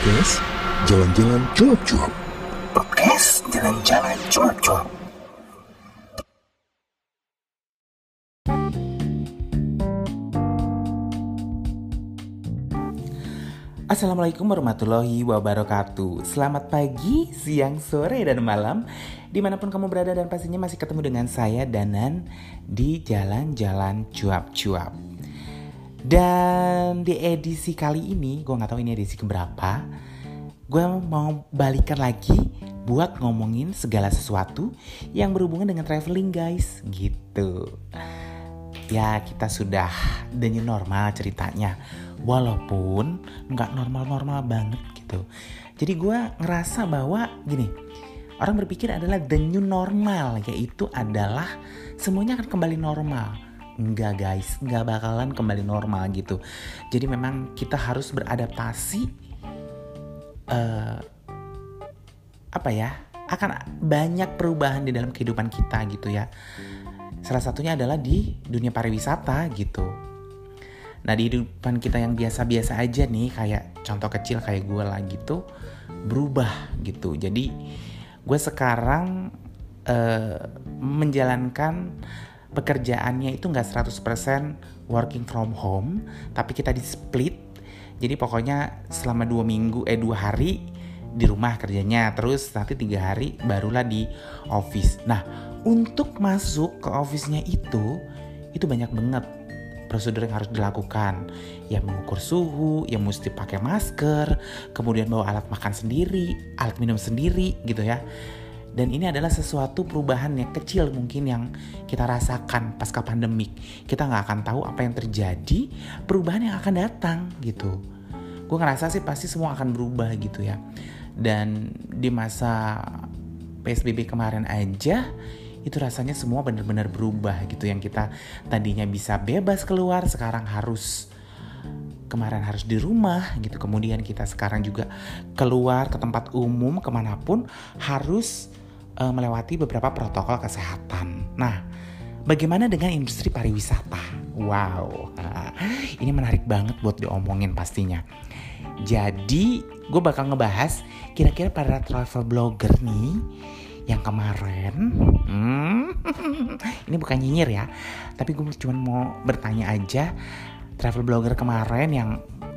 Podcast Jalan-Jalan Cuap-Cuap. Podcast Jalan-Jalan Cuap-Cuap. Assalamualaikum warahmatullahi wabarakatuh. Selamat pagi, siang, sore, dan malam. Di mana pun kamu berada dan pastinya masih ketemu dengan saya Danan Di jalan-jalan cuap-cuap Dan di edisi kali ini Gue gak tahu ini edisi keberapa Gue mau balikan lagi Buat ngomongin segala sesuatu Yang berhubungan dengan traveling guys. Gitu. Ya kita sudah the normal ceritanya. Walaupun nggak normal-normal banget gitu. Jadi gue ngerasa bahwa gini orang berpikir adalah the new normal yaitu adalah semuanya akan kembali normal Enggak guys, nggak bakalan kembali normal gitu. Jadi memang kita harus beradaptasi uh, apa ya? Akan banyak perubahan di dalam kehidupan kita gitu ya. Salah satunya adalah di dunia pariwisata gitu. Nah di kehidupan kita yang biasa-biasa aja nih kayak contoh kecil kayak gue lah gitu berubah gitu. Jadi gue sekarang uh, menjalankan pekerjaannya itu nggak 100% working from home tapi kita di split. Jadi pokoknya selama dua minggu eh dua hari di rumah kerjanya terus nanti tiga hari barulah di office. Nah untuk masuk ke office-nya itu itu banyak banget prosedur yang harus dilakukan. Ya mengukur suhu ya mesti pakai masker kemudian bawa alat makan sendiri alat minum sendiri gitu ya dan ini adalah sesuatu perubahan yang kecil mungkin yang kita rasakan pasca pandemik kita nggak akan tahu apa yang terjadi perubahan yang akan datang gitu. Gue ngerasa sih pasti semua akan berubah gitu ya. Dan di masa PSBB kemarin aja itu rasanya semua benar-benar berubah gitu. Yang kita tadinya bisa bebas keluar sekarang harus kemarin harus di rumah gitu. Kemudian kita sekarang juga keluar ke tempat umum ke mana pun harus uh, melewati beberapa protokol kesehatan. Nah bagaimana dengan industri pariwisata? Wow nah, ini menarik banget buat diomongin pastinya. Jadi gue bakal ngebahas kira-kira para travel blogger nih yang kemarin hmm, ini bukan nyinyir ya tapi gue cuma mau bertanya aja travel blogger kemarin yang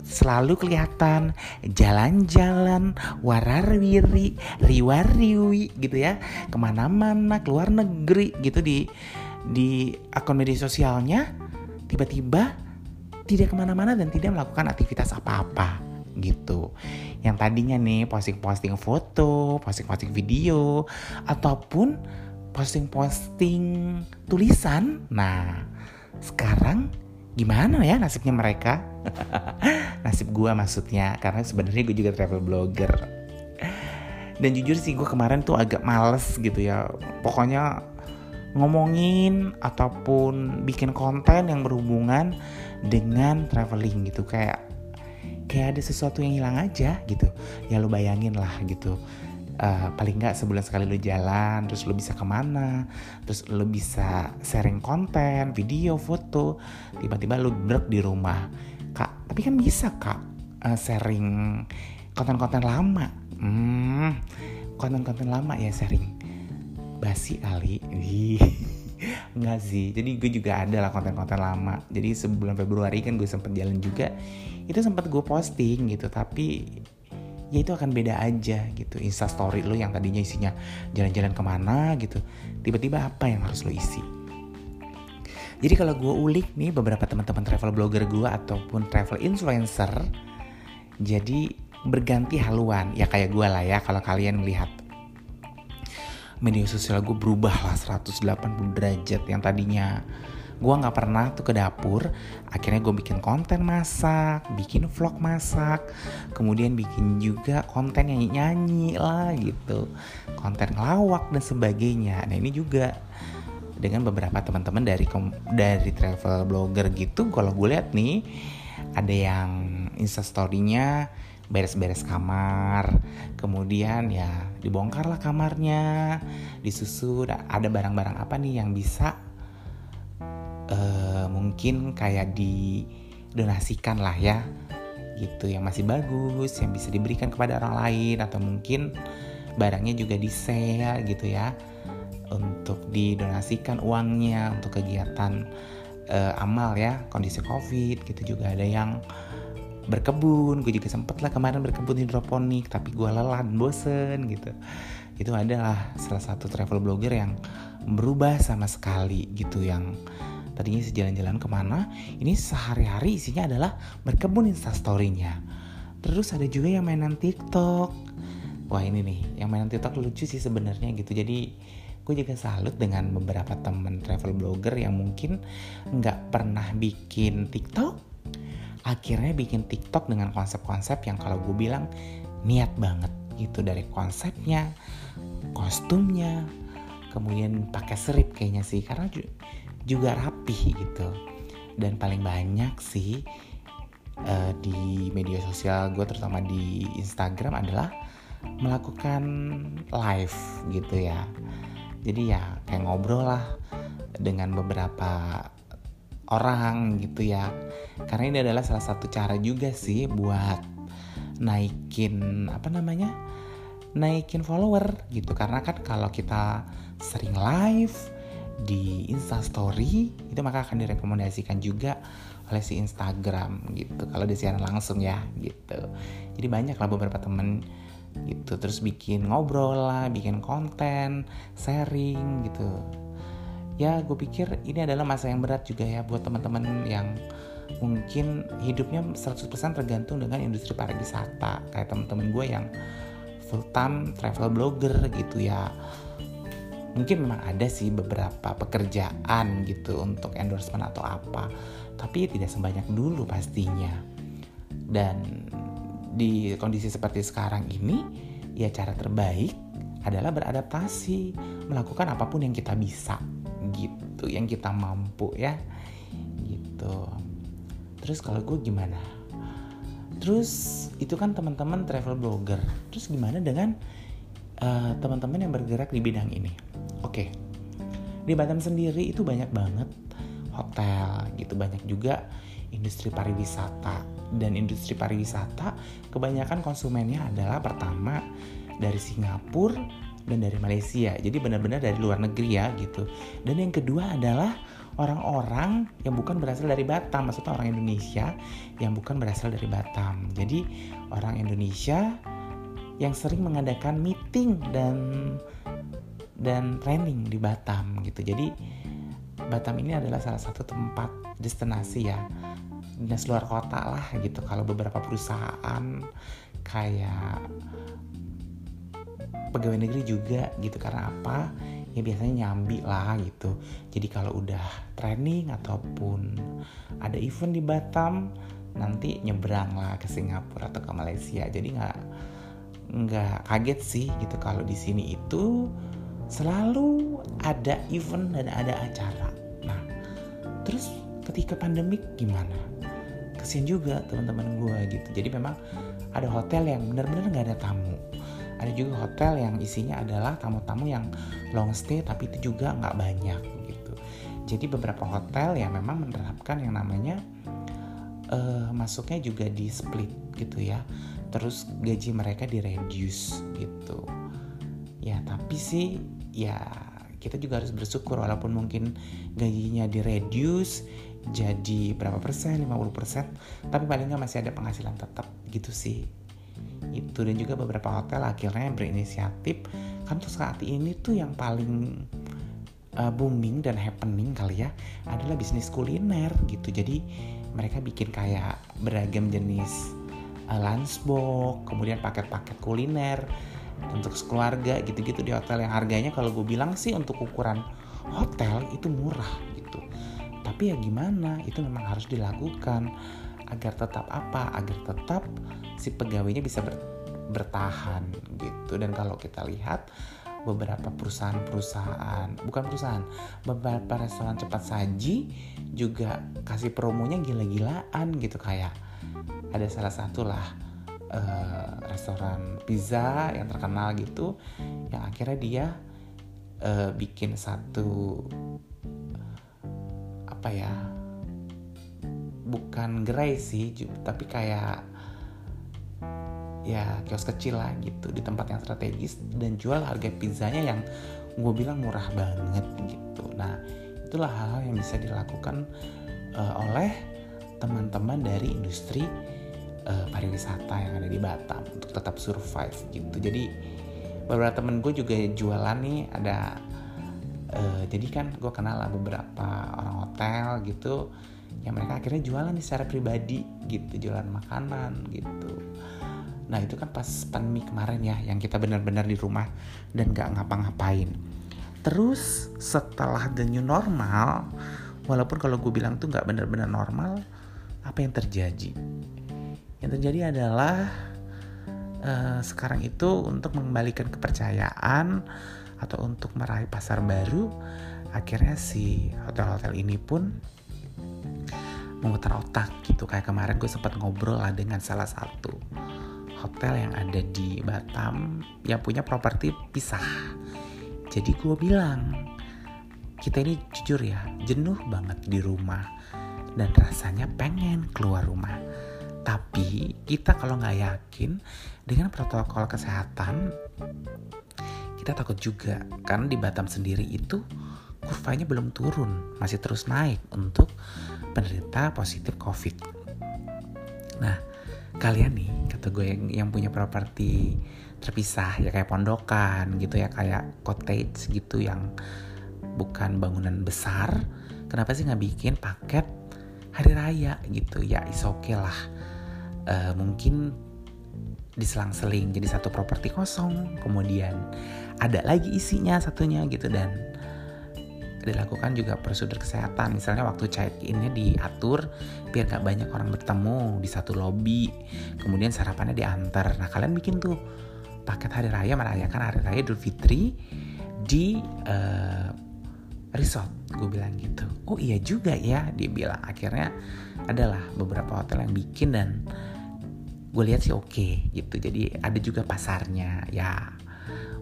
selalu kelihatan jalan-jalan wararwiri riwariwi gitu ya ke mana-mana keluar negeri gitu di di akun media sosialnya tiba-tiba tidak ke mana-mana dan tidak melakukan aktivitas apa-apa gitu yang tadinya nih posting-posting foto, posting-posting video, ataupun posting-posting tulisan. Nah, sekarang gimana ya nasibnya mereka? Nasib gue maksudnya, karena sebenarnya gue juga travel blogger. Dan jujur sih gue kemarin tuh agak males gitu ya. Pokoknya ngomongin ataupun bikin konten yang berhubungan dengan traveling gitu kayak kayak ada sesuatu yang hilang aja gitu ya lu bayangin lah gitu uh, paling nggak sebulan sekali lu jalan terus lu bisa ke mana terus lu bisa sharing konten video foto tiba-tiba lu break di rumah kak tapi kan bisa kak uh, sharing konten-konten lama. Hmm konten-konten lama ya sharing basi kali. Enggak sih, jadi gue juga ada lah konten-konten lama. Jadi sebulan Februari kan gue sempet jalan juga. Itu sempat gue posting gitu tapi ya itu akan beda aja gitu. Insta story lo yang tadinya isinya jalan-jalan ke mana gitu tiba-tiba apa yang harus lo isi jadi kalau gue ulik nih beberapa teman-teman travel blogger gue ataupun travel influencer jadi berganti haluan. Ya kayak gue lah ya kalau kalian melihat media sosial gue berubah lah 180 derajat yang tadinya gue nggak pernah tuh ke dapur akhirnya gue bikin konten masak bikin vlog masak kemudian bikin juga konten nyanyi nyanyi lah gitu konten ngelawak dan sebagainya. Nah ini juga dengan beberapa teman-teman dari dari travel blogger gitu. Kalau gue lihat nih ada yang instastorynya beres-beres kamar kemudian ya dibongkar lah kamarnya disusun ada barang-barang apa nih yang bisa uh, mungkin kayak didonasikan lah ya gitu yang masih bagus yang bisa diberikan kepada orang lain atau mungkin barangnya juga di sale gitu ya untuk didonasikan uangnya untuk kegiatan uh, amal ya kondisi covid gitu juga. Ada yang berkebun gue juga sempet lah kemarin berkebun hidroponik tapi gue lelah bosen gitu. Itu adalah salah satu travel blogger yang berubah sama sekali gitu yang tadinya sejalan-jalan ke mana ini sehari-hari isinya adalah berkebun instastorynya terus ada juga yang mainan tiktok. Wah ini nih yang mainan tiktok lucu sih sebenarnya gitu. Jadi gue juga salut dengan beberapa temen travel blogger yang mungkin nggak pernah bikin tiktok. Akhirnya bikin tiktok dengan konsep-konsep yang kalau gue bilang niat banget gitu. Dari konsepnya kostumnya kemudian pakai serip kayaknya sih karena juga rapih gitu. Dan paling banyak sih uh, di media sosial gue terutama di Instagram adalah melakukan live gitu ya jadi ya kayak ngobrol lah dengan beberapa orang gitu ya. Karena ini adalah salah satu cara juga sih buat naikin apa namanya naikin follower gitu. Karena kan kalau kita sering live di Instastory itu maka akan direkomendasikan juga oleh si Instagram gitu. Kalau di siaran langsung ya gitu. Jadi banyak lah beberapa temen gitu. Terus bikin ngobrol lah bikin konten sharing gitu. Ya gue pikir ini adalah masa yang berat juga ya buat teman-teman yang mungkin hidupnya 100% tergantung dengan industri pariwisata. Kayak teman-teman gue yang full time travel blogger gitu ya. Mungkin memang ada sih beberapa pekerjaan gitu untuk endorsement atau apa. Tapi tidak sebanyak dulu pastinya. Dan di kondisi seperti sekarang ini ya cara terbaik adalah beradaptasi melakukan apa pun yang kita bisa gitu yang kita mampu ya gitu. Terus kalau gue gimana? Terus itu kan teman-teman travel blogger. Terus gimana dengan uh, teman-teman yang bergerak di bidang ini? Oke, di Batam sendiri itu banyak banget hotel gitu, banyak juga industri pariwisata dan industri pariwisata kebanyakan konsumennya adalah pertama dari Singapura dan dari Malaysia. Jadi benar-benar dari luar negeri ya gitu. Dan yang kedua adalah orang-orang yang bukan berasal dari Batam, maksudnya orang Indonesia yang bukan berasal dari Batam. Jadi orang Indonesia yang sering mengadakan meeting dan dan training di Batam gitu. Jadi Batam ini adalah salah satu tempat destinasi ya dinas luar kota lah gitu. Kalau beberapa perusahaan kayak pegawai negeri juga gitu karena apa ya biasanya nyambi lah gitu jadi kalau udah training ataupun ada event di Batam nanti nyebrang lah ke Singapura atau ke Malaysia jadi nggak nggak kaget sih gitu kalau di sini itu selalu ada event dan ada acara. Nah, terus ketika pandemik gimana? Kesian juga teman-teman gue gitu. Jadi memang ada hotel yang benar-benar nggak ada tamu. Ada juga hotel yang isinya adalah tamu-tamu yang long stay tapi itu juga nggak banyak gitu. Jadi beberapa hotel yang memang menerapkan yang namanya uh, masuknya juga di split gitu ya. Terus gaji mereka di reduce gitu. Ya tapi sih ya kita juga harus bersyukur walaupun mungkin gajinya di reduce jadi berapa persen? 50 persen? Tapi paling nggak masih ada penghasilan tetap. Gitu sih. Itu. Dan juga beberapa hotel akhirnya berinisiatif. Kan tuh saat ini tuh yang paling uh, booming dan happening kali ya adalah bisnis kuliner gitu. Jadi mereka bikin kayak beragam jenis uh, lunchbox kemudian paket-paket kuliner untuk sekeluarga gitu-gitu di hotel yang harganya kalau gue bilang sih untuk ukuran hotel itu murah tapi ya gimana? Itu memang harus dilakukan agar tetap apa? Agar tetap si pegawainya bisa ber, bertahan gitu. Dan kalau kita lihat beberapa perusahaan-perusahaan bukan perusahaan beberapa restoran cepat saji juga kasih promonya gila-gilaan gitu. Kayak ada salah satu lah uh, restoran pizza yang terkenal gitu yang akhirnya dia uh, bikin satu apa ya bukan gerai sih tapi kayak ya kios kecil lah gitu di tempat yang strategis dan jual harga pizzanya yang gue bilang murah banget gitu. Nah itulah hal-hal yang bisa dilakukan uh, oleh teman-teman dari industri uh, pariwisata yang ada di Batam untuk tetap survive gitu. Jadi beberapa temen gue juga jualan nih ada uh, jadi kan gue kenal lah beberapa orang hotel gitu yang mereka akhirnya jualan secara pribadi gitu jualan makanan gitu Nah itu kan pas pandemi kemarin ya yang kita benar-benar di rumah dan gak ngapa-ngapain. Terus setelah the new normal, walaupun kalau gue bilang tuh gak benar-benar normal, apa yang terjadi? Yang terjadi adalah uh, sekarang itu untuk mengembalikan kepercayaan atau untuk meraih pasar baru, akhirnya si hotel-hotel ini pun memutar otak gitu kayak kemarin gue sempat ngobrol lah dengan salah satu hotel yang ada di Batam yang punya properti pisah. Jadi gue bilang, kita ini jujur ya, jenuh banget di rumah dan rasanya pengen keluar rumah. Tapi kita kalau nggak yakin dengan protokol kesehatan, kita takut juga. Karena di Batam sendiri itu kurvanya belum turun, masih terus naik untuk penderita positif COVID. Nah, kalian nih kata gue yang yang punya properti terpisah ya kayak pondokan gitu ya kayak cottage gitu yang bukan bangunan besar kenapa sih nggak bikin paket hari raya gitu? Ya is okay lah. Uh, mungkin diselang-seling jadi satu properti kosong kemudian ada lagi isinya satunya gitu. Dan dilakukan juga prosedur kesehatan. Misalnya waktu check innya diatur biar gak banyak orang bertemu di satu lobby kemudian sarapannya diantar. Nah kalian bikin tuh paket hari raya merayakan hari raya Idul Fitri di uh, resort. Gue bilang gitu. Oh iya juga ya dia bilang. Akhirnya adalah beberapa hotel yang bikin dan gue lihat sih oke okay, gitu. Jadi ada juga pasarnya. Ya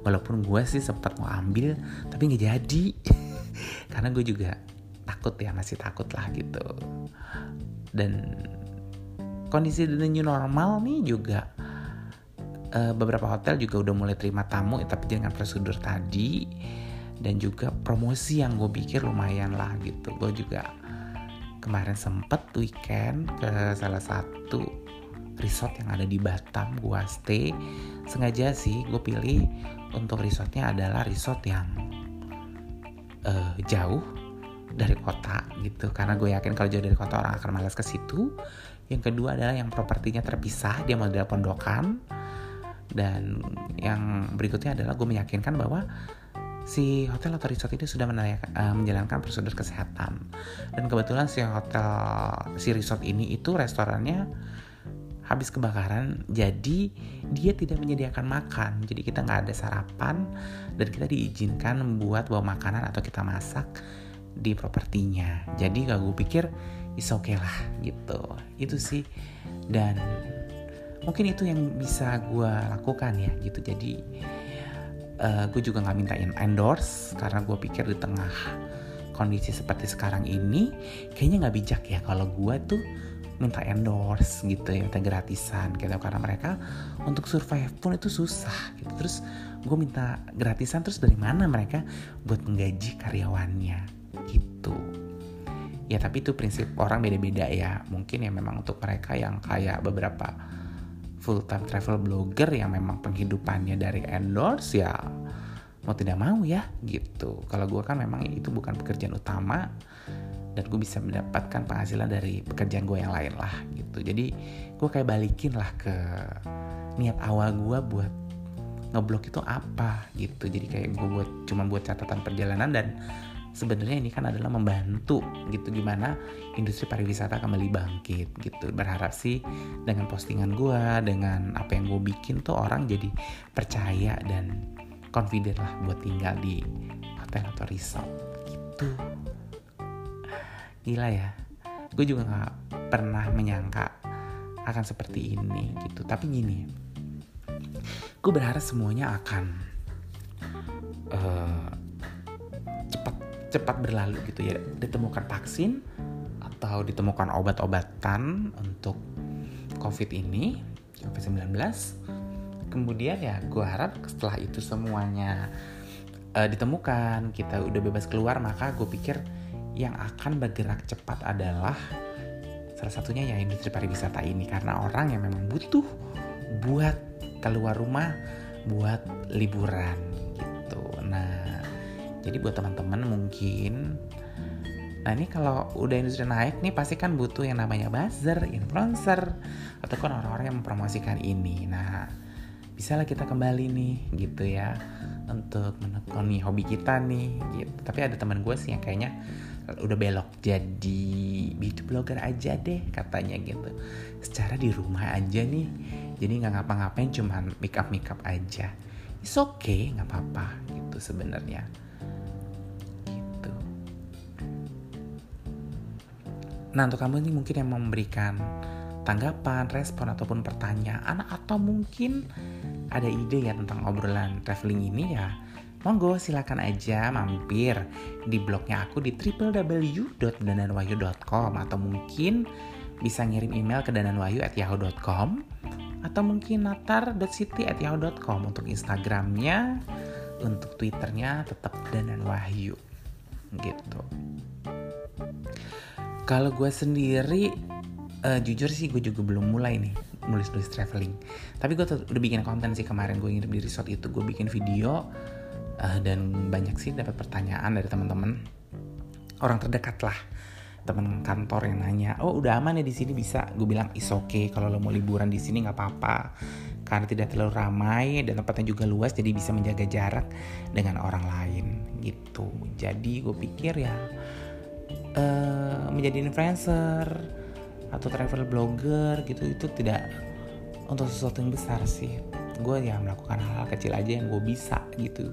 walaupun gue sih sempat mau ambil tapi nggak jadi. Karena gue juga takut ya masih takut lah gitu. Dan kondisi the new normal nih juga uh, beberapa hotel juga udah mulai terima tamu ya, tapi dengan prosedur tadi. Dan juga promosi yang gue pikir lumayan lah gitu. Gue juga kemarin sempet weekend ke salah satu resort yang ada di Batam gue stay. Sengaja sih gue pilih untuk resortnya adalah resort yang uh, jauh dari kota gitu. Karena gue yakin kalau jauh dari kota orang akan malas ke situ. Yang kedua adalah yang propertinya terpisah dia model pondokan. Dan yang berikutnya adalah gue meyakinkan bahwa si hotel atau resort ini sudah uh, menjalankan prosedur kesehatan. Dan kebetulan si hotel si resort ini itu restorannya habis kebakaran jadi dia tidak menyediakan makan. Jadi kita nggak ada sarapan dan kita diizinkan membuat bawa makanan atau kita masak di propertinya. Jadi gak gue pikir is okay lah gitu. Itu sih. Dan mungkin itu yang bisa gue lakukan ya gitu. Jadi uh, gue juga nggak mintain endorse karena gue pikir di tengah kondisi seperti sekarang ini kayaknya nggak bijak ya kalau gue tuh minta endorse gitu ya minta gratisan gitu. Karena mereka untuk survive pun itu susah gitu. Terus gue minta gratisan terus dari mana mereka buat menggaji karyawannya gitu. Ya tapi itu prinsip orang beda-beda ya. Mungkin ya memang untuk mereka yang kayak beberapa full time travel blogger yang memang penghidupannya dari endorse ya mau tidak mau ya gitu. Kalau gue kan memang itu bukan pekerjaan utama dan gue bisa mendapatkan penghasilan dari pekerjaan gue yang lain lah gitu. Jadi gue kayak balikin lah ke niat awal gue buat ngeblok itu apa gitu. Jadi kayak gue buat cuma buat catatan perjalanan dan sebenarnya ini kan adalah membantu gitu. Gimana industri pariwisata kembali bangkit gitu. Berharap sih dengan postingan gue dengan apa yang gue bikin tuh orang jadi percaya dan confident lah buat tinggal di hotel atau resort gitu gila ya. Gue juga nggak pernah menyangka akan seperti ini gitu. Tapi gini gue berharap semuanya akan uh, cepat cepat berlalu gitu ya. Ditemukan vaksin atau ditemukan obat-obatan untuk covid ini COVID-19 kemudian ya gue harap setelah itu semuanya uh, ditemukan kita udah bebas keluar maka gue pikir yang akan bergerak cepat adalah salah satunya ya industri pariwisata ini. Karena orang yang memang butuh buat keluar rumah buat liburan gitu. Nah jadi buat teman-teman mungkin Nah ini kalau udah industri naik nih pasti kan butuh yang namanya buzzer, influencer, ataupun orang-orang yang mempromosikan ini. Nah bisa lah kita kembali nih gitu ya untuk menekuni hobi kita nih gitu. Tapi ada teman gue sih yang kayaknya udah belok jadi beauty blogger aja deh katanya gitu. Secara di rumah aja nih jadi nggak ngapa-ngapain cuman make up make up aja. It's okay nggak apa-apa gitu sebenarnya. Gitu. Nah untuk kamu nih mungkin yang memberikan tanggapan, respon ataupun pertanyaan atau mungkin ada ide ya tentang obrolan traveling ini ya monggo silakan aja mampir di blognya aku di www.dananwahyu.com atau mungkin bisa ngirim email ke dananwahyu@yahoo.com atau mungkin natar.city@yahoo.com untuk Instagramnya untuk Twitternya tetap dananwahyu gitu. Kalau gue sendiri uh, jujur sih gue juga belum mulai nih nulis-nulis traveling. Tapi gue udah bikin konten sih kemarin gue ngirim di resort itu gue bikin video uh, dan banyak sih dapat pertanyaan dari teman-teman. Orang terdekat lah. Teman kantor yang nanya oh udah aman ya di sini? Bisa. Gue bilang is okay. Kalau lo mau liburan di sini nggak apa-apa. Karena tidak terlalu ramai dan tempatnya juga luas jadi bisa menjaga jarak dengan orang lain gitu. Jadi gue pikir ya uh, menjadi influencer atau travel blogger gitu itu tidak untuk sesuatu yang besar sih. Gue ya melakukan hal-hal kecil aja yang gue bisa gitu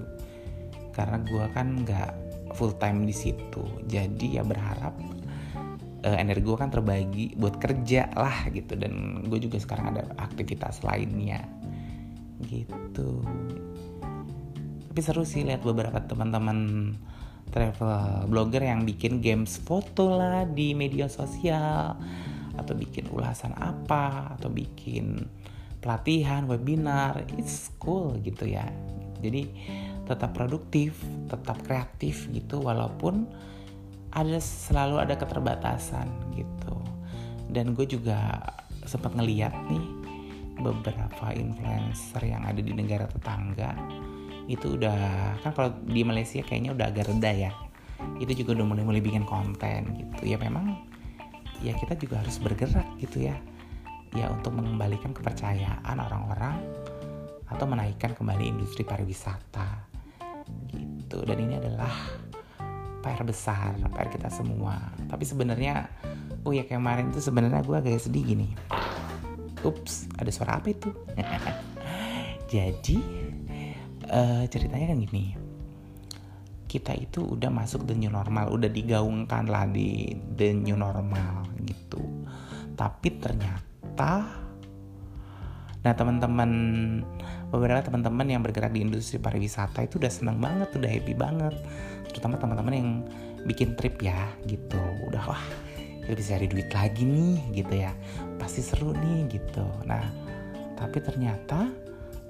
karena gue kan nggak full time di situ. Jadi ya berharap uh, energi gue kan terbagi buat kerja lah gitu. Dan gue juga sekarang ada aktivitas lainnya. Gitu. Tapi seru sih lihat beberapa teman-teman travel blogger yang bikin games foto lah di media sosial. Atau bikin ulasan apa atau bikin pelatihan webinar. It's cool gitu ya. Jadi tetap produktif tetap kreatif gitu walaupun ada selalu ada keterbatasan gitu. Dan gue juga sempat ngeliat nih beberapa influencer yang ada di negara tetangga itu udah kan kalau di Malaysia kayaknya udah agak reda ya. Itu juga udah mulai mulai bikin konten gitu. Ya memang ya kita juga harus bergerak gitu ya. Ya untuk mengembalikan kepercayaan orang-orang atau menaikkan kembali industri pariwisata gitu. Dan ini adalah PR besar PR kita semua. Tapi sebenarnya oh ya kemarin itu sebenarnya gue agak sedih gini. Ups ada suara apa itu? Jadi uh, ceritanya kan gini. Kita itu udah masuk the new normal, udah digaungkan lah di the new normal gitu. Tapi ternyata, nah teman-teman beberapa teman-teman yang bergerak di industri pariwisata itu udah senang banget, udah happy banget, terutama teman-teman yang bikin trip ya gitu, udah wah kita bisa cari duit lagi nih gitu ya, pasti seru nih gitu. Nah tapi ternyata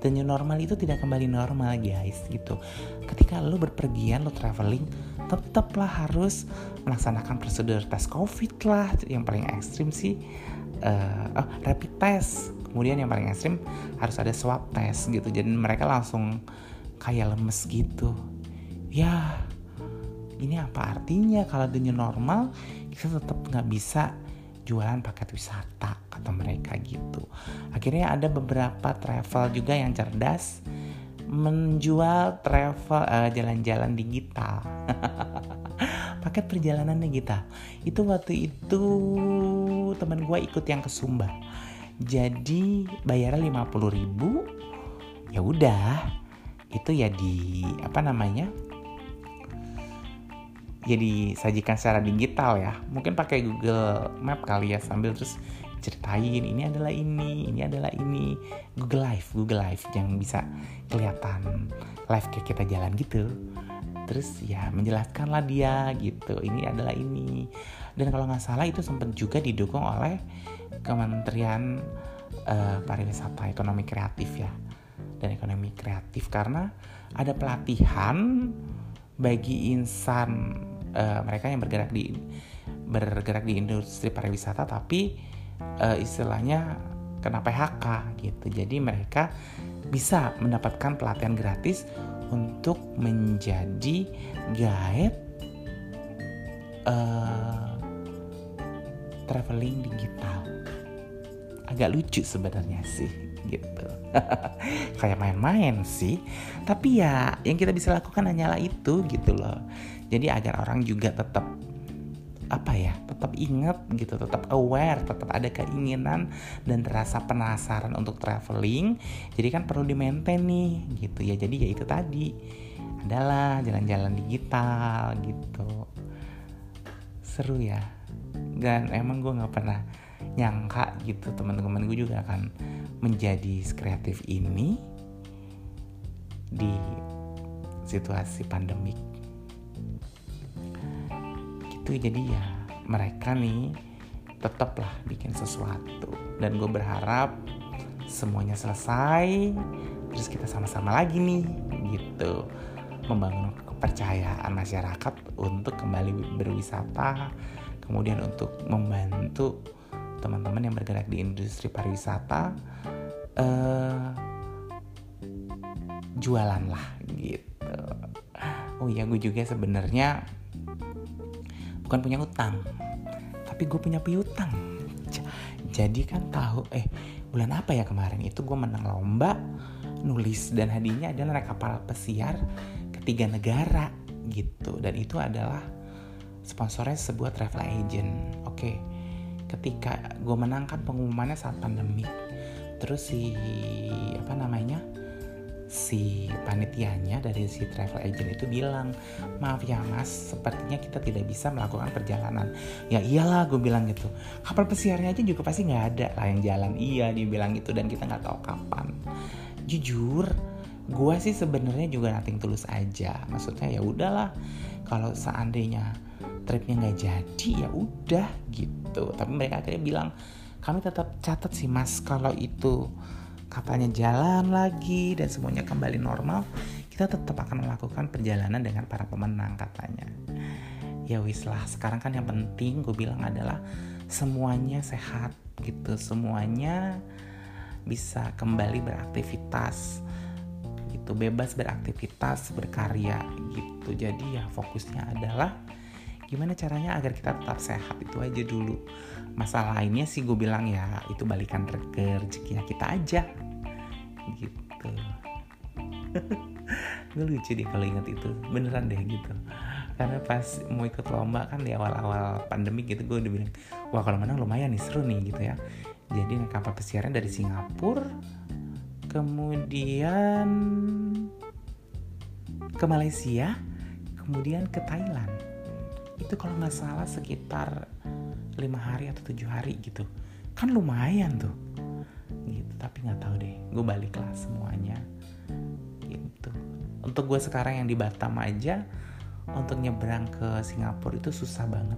the new normal itu tidak kembali normal guys gitu. Ketika lo berpergian lo traveling tetaplah harus melaksanakan prosedur tes covid lah. Yang paling ekstrim sih uh, oh, rapid test kemudian yang paling ekstrim harus ada swab test gitu. Jadi mereka langsung kayak lemes gitu. Ya ini apa artinya? Kalau new normal kita tetap nggak bisa jualan paket wisata kata mereka gitu. Akhirnya ada beberapa travel juga yang cerdas menjual travel uh, jalan-jalan digital. Paket perjalanan digital. Itu waktu itu teman gue ikut yang ke Sumba jadi bayarnya 50 ribu ya udah. Itu ya di apa namanya jadi sajikan secara digital ya. Mungkin pakai Google Map kali ya sambil terus ceritain ini adalah ini ini adalah ini. Google Live Google Live yang bisa kelihatan live kayak kita jalan gitu. Terus ya menjelaskan lah dia gitu ini adalah ini. Dan kalau nggak salah itu sempat juga didukung oleh Kementerian uh, pariwisata ekonomi kreatif ya dan ekonomi kreatif karena ada pelatihan bagi insan uh, mereka yang bergerak di bergerak di industri pariwisata tapi uh, istilahnya kena PHK gitu jadi mereka bisa mendapatkan pelatihan gratis untuk menjadi guide uh, traveling digital. Agak lucu sebenarnya sih gitu. Kayak main-main sih. Tapi ya yang kita bisa lakukan hanyalah itu gitu loh. Jadi agar orang juga tetap apa ya tetap ingat gitu tetap aware tetap ada keinginan dan rasa penasaran untuk traveling jadi kan perlu di maintain nih gitu ya jadi ya itu tadi adalah jalan-jalan digital gitu seru ya dan emang gue nggak pernah nyangka gitu teman-teman gue juga akan menjadi kreatif ini di situasi pandemik. Gitu jadi ya mereka nih tetaplah bikin sesuatu. Dan gue berharap semuanya selesai terus kita sama-sama lagi nih gitu. Membangun kepercayaan masyarakat untuk kembali berwisata kemudian untuk membantu teman-teman yang bergerak di industri pariwisata uh, jualan lah gitu. Oh iya gue juga sebenarnya bukan punya utang tapi gue punya piutang. Jadi kan tahu eh bulan apa ya kemarin itu gue menang lomba nulis dan hadiahnya adalah naik kapal pesiar ketiga negara gitu. Dan itu adalah sponsornya sebuah travel agent oke ketika gue menangkan pengumumannya saat pandemi. Terus si apa namanya si panitianya dari si travel agent itu bilang maaf ya mas sepertinya kita tidak bisa melakukan perjalanan. Ya iyalah gue bilang gitu. Kapal pesiarnya aja juga pasti nggak ada lah yang jalan. Iya dia bilang gitu dan kita nggak tahu kapan. Jujur gue sih sebenarnya juga nating tulus aja. Maksudnya ya udahlah kalau seandainya tripnya nggak jadi ya udah gitu tapi mereka akhirnya bilang kami tetap catat sih mas kalau itu kapalnya jalan lagi dan semuanya kembali normal, kita tetap akan melakukan perjalanan dengan para pemenang katanya. Ya wis lah, sekarang kan yang penting gue bilang adalah semuanya sehat gitu, semuanya bisa kembali beraktivitas gitu, bebas beraktivitas, berkarya gitu. Jadi ya fokusnya adalah gimana caranya agar kita tetap sehat? Itu aja dulu. Masalah lainnya sih gue bilang ya itu balikan ke rezekinya kita aja. Gitu. Gue lucu deh kalau inget itu. Beneran deh gitu. Karena pas mau ikut lomba kan di awal-awal pandemi gitu gue udah bilang wah kalau menang lumayan nih seru nih gitu ya. Jadi kapal pesiaran dari Singapura kemudian ke Malaysia kemudian ke Thailand itu kalau nggak salah sekitar lima hari atau tujuh hari gitu. Kan lumayan tuh. Gitu tapi nggak tahu deh. Gue balik lah semuanya. Gitu. Untuk gue sekarang yang di Batam aja untuk nyebrang ke Singapura itu susah banget.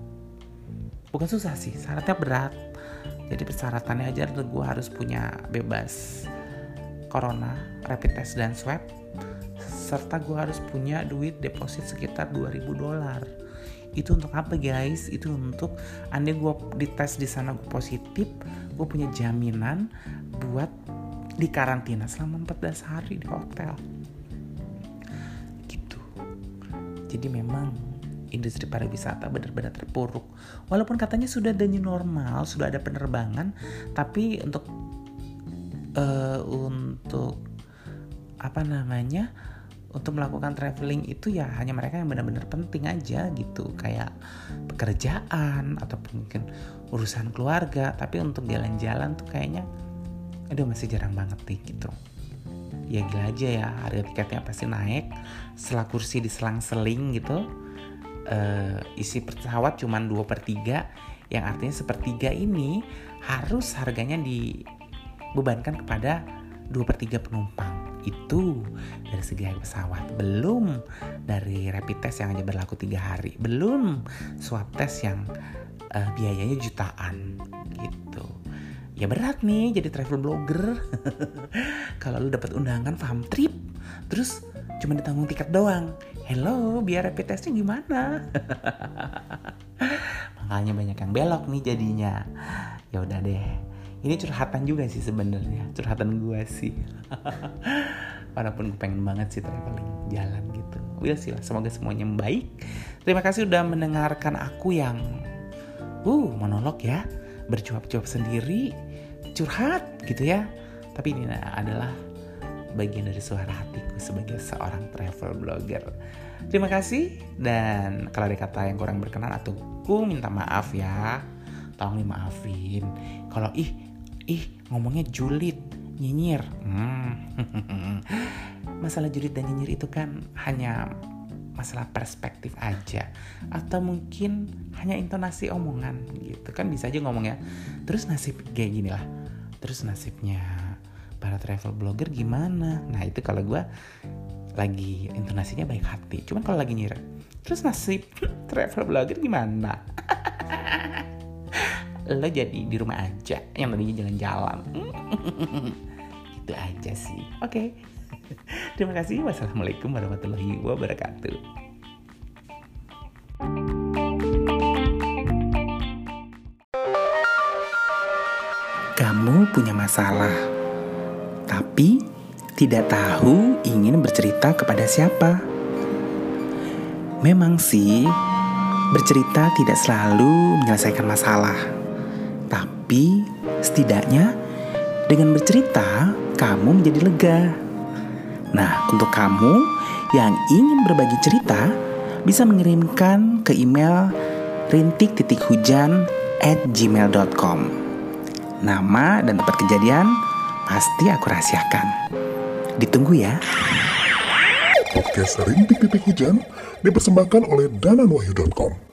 Bukan susah sih syaratnya berat. Jadi persyaratannya aja gue harus punya bebas corona rapid test dan swab serta gue harus punya duit deposit sekitar 2000 dolar itu untuk apa guys? Itu untuk andai gue dites di sana gue positif gue punya jaminan buat di karantina selama 14 hari di hotel. Gitu. Jadi memang industri pariwisata benar-benar terpuruk. Walaupun katanya sudah ada new normal sudah ada penerbangan tapi untuk uh, untuk apa namanya untuk melakukan traveling itu ya hanya mereka yang benar-benar penting aja gitu. Kayak pekerjaan atau mungkin urusan keluarga. Tapi untuk jalan-jalan tuh kayaknya aduh masih jarang banget nih gitu. Ya gila aja ya harga tiketnya pasti naik. Setelah kursi diselang-seling gitu uh, isi pesawat cuma 2 per 3 yang artinya sepertiga ini harus harganya dibebankan kepada 2 per 3 penumpang itu dari segi harga pesawat belum dari rapid test yang hanya berlaku tiga hari belum swab test yang uh, biayanya jutaan gitu ya berat nih jadi travel blogger. Kalau lu dapat undangan paham trip, terus cuma ditanggung tiket doang. Hello, biar rapid testnya gimana? Makanya banyak yang belok nih jadinya. Ya udah deh. Ini curhatan juga sih sebenarnya, curhatan gue sih. Walaupun gue pengen banget sih traveling jalan gitu. Will sih lah, semoga semuanya baik. Terima kasih udah mendengarkan aku yang uh monolog ya, bercuap-cuap sendiri, curhat gitu ya. Tapi ini adalah bagian dari suara hatiku sebagai seorang travel blogger. Terima kasih dan kalau ada kata yang kurang berkenan atau ku minta maaf ya. Tolong dimaafin. Kalau ih ih ngomongnya julid, nyinyir. Hmm. masalah julid dan nyinyir itu kan hanya masalah perspektif aja. Atau mungkin hanya intonasi omongan gitu. Kan bisa aja ngomongnya terus nasib kayak gini lah. Terus nasibnya para travel blogger gimana? Nah itu kalau gue lagi intonasinya baik hati. Cuman kalau lagi nyir terus nasib travel blogger gimana lo jadi di rumah aja yang tadinya jalan-jalan. Itu aja sih. Oke. Okay. terima kasih. Wassalamualaikum warahmatullahi wabarakatuh. Kamu punya masalah, tapi tidak tahu ingin bercerita kepada siapa. Memang sih, bercerita tidak selalu menyelesaikan masalah, tapi setidaknya dengan bercerita kamu menjadi lega. Nah, untuk kamu yang ingin berbagi cerita, bisa mengirimkan ke email rintik-hujan at gmail.com. Nama dan tempat kejadian pasti aku rahasiakan. Ditunggu ya. Podcast Rintik Titik Hujan dipersembahkan oleh dananwahyu.com.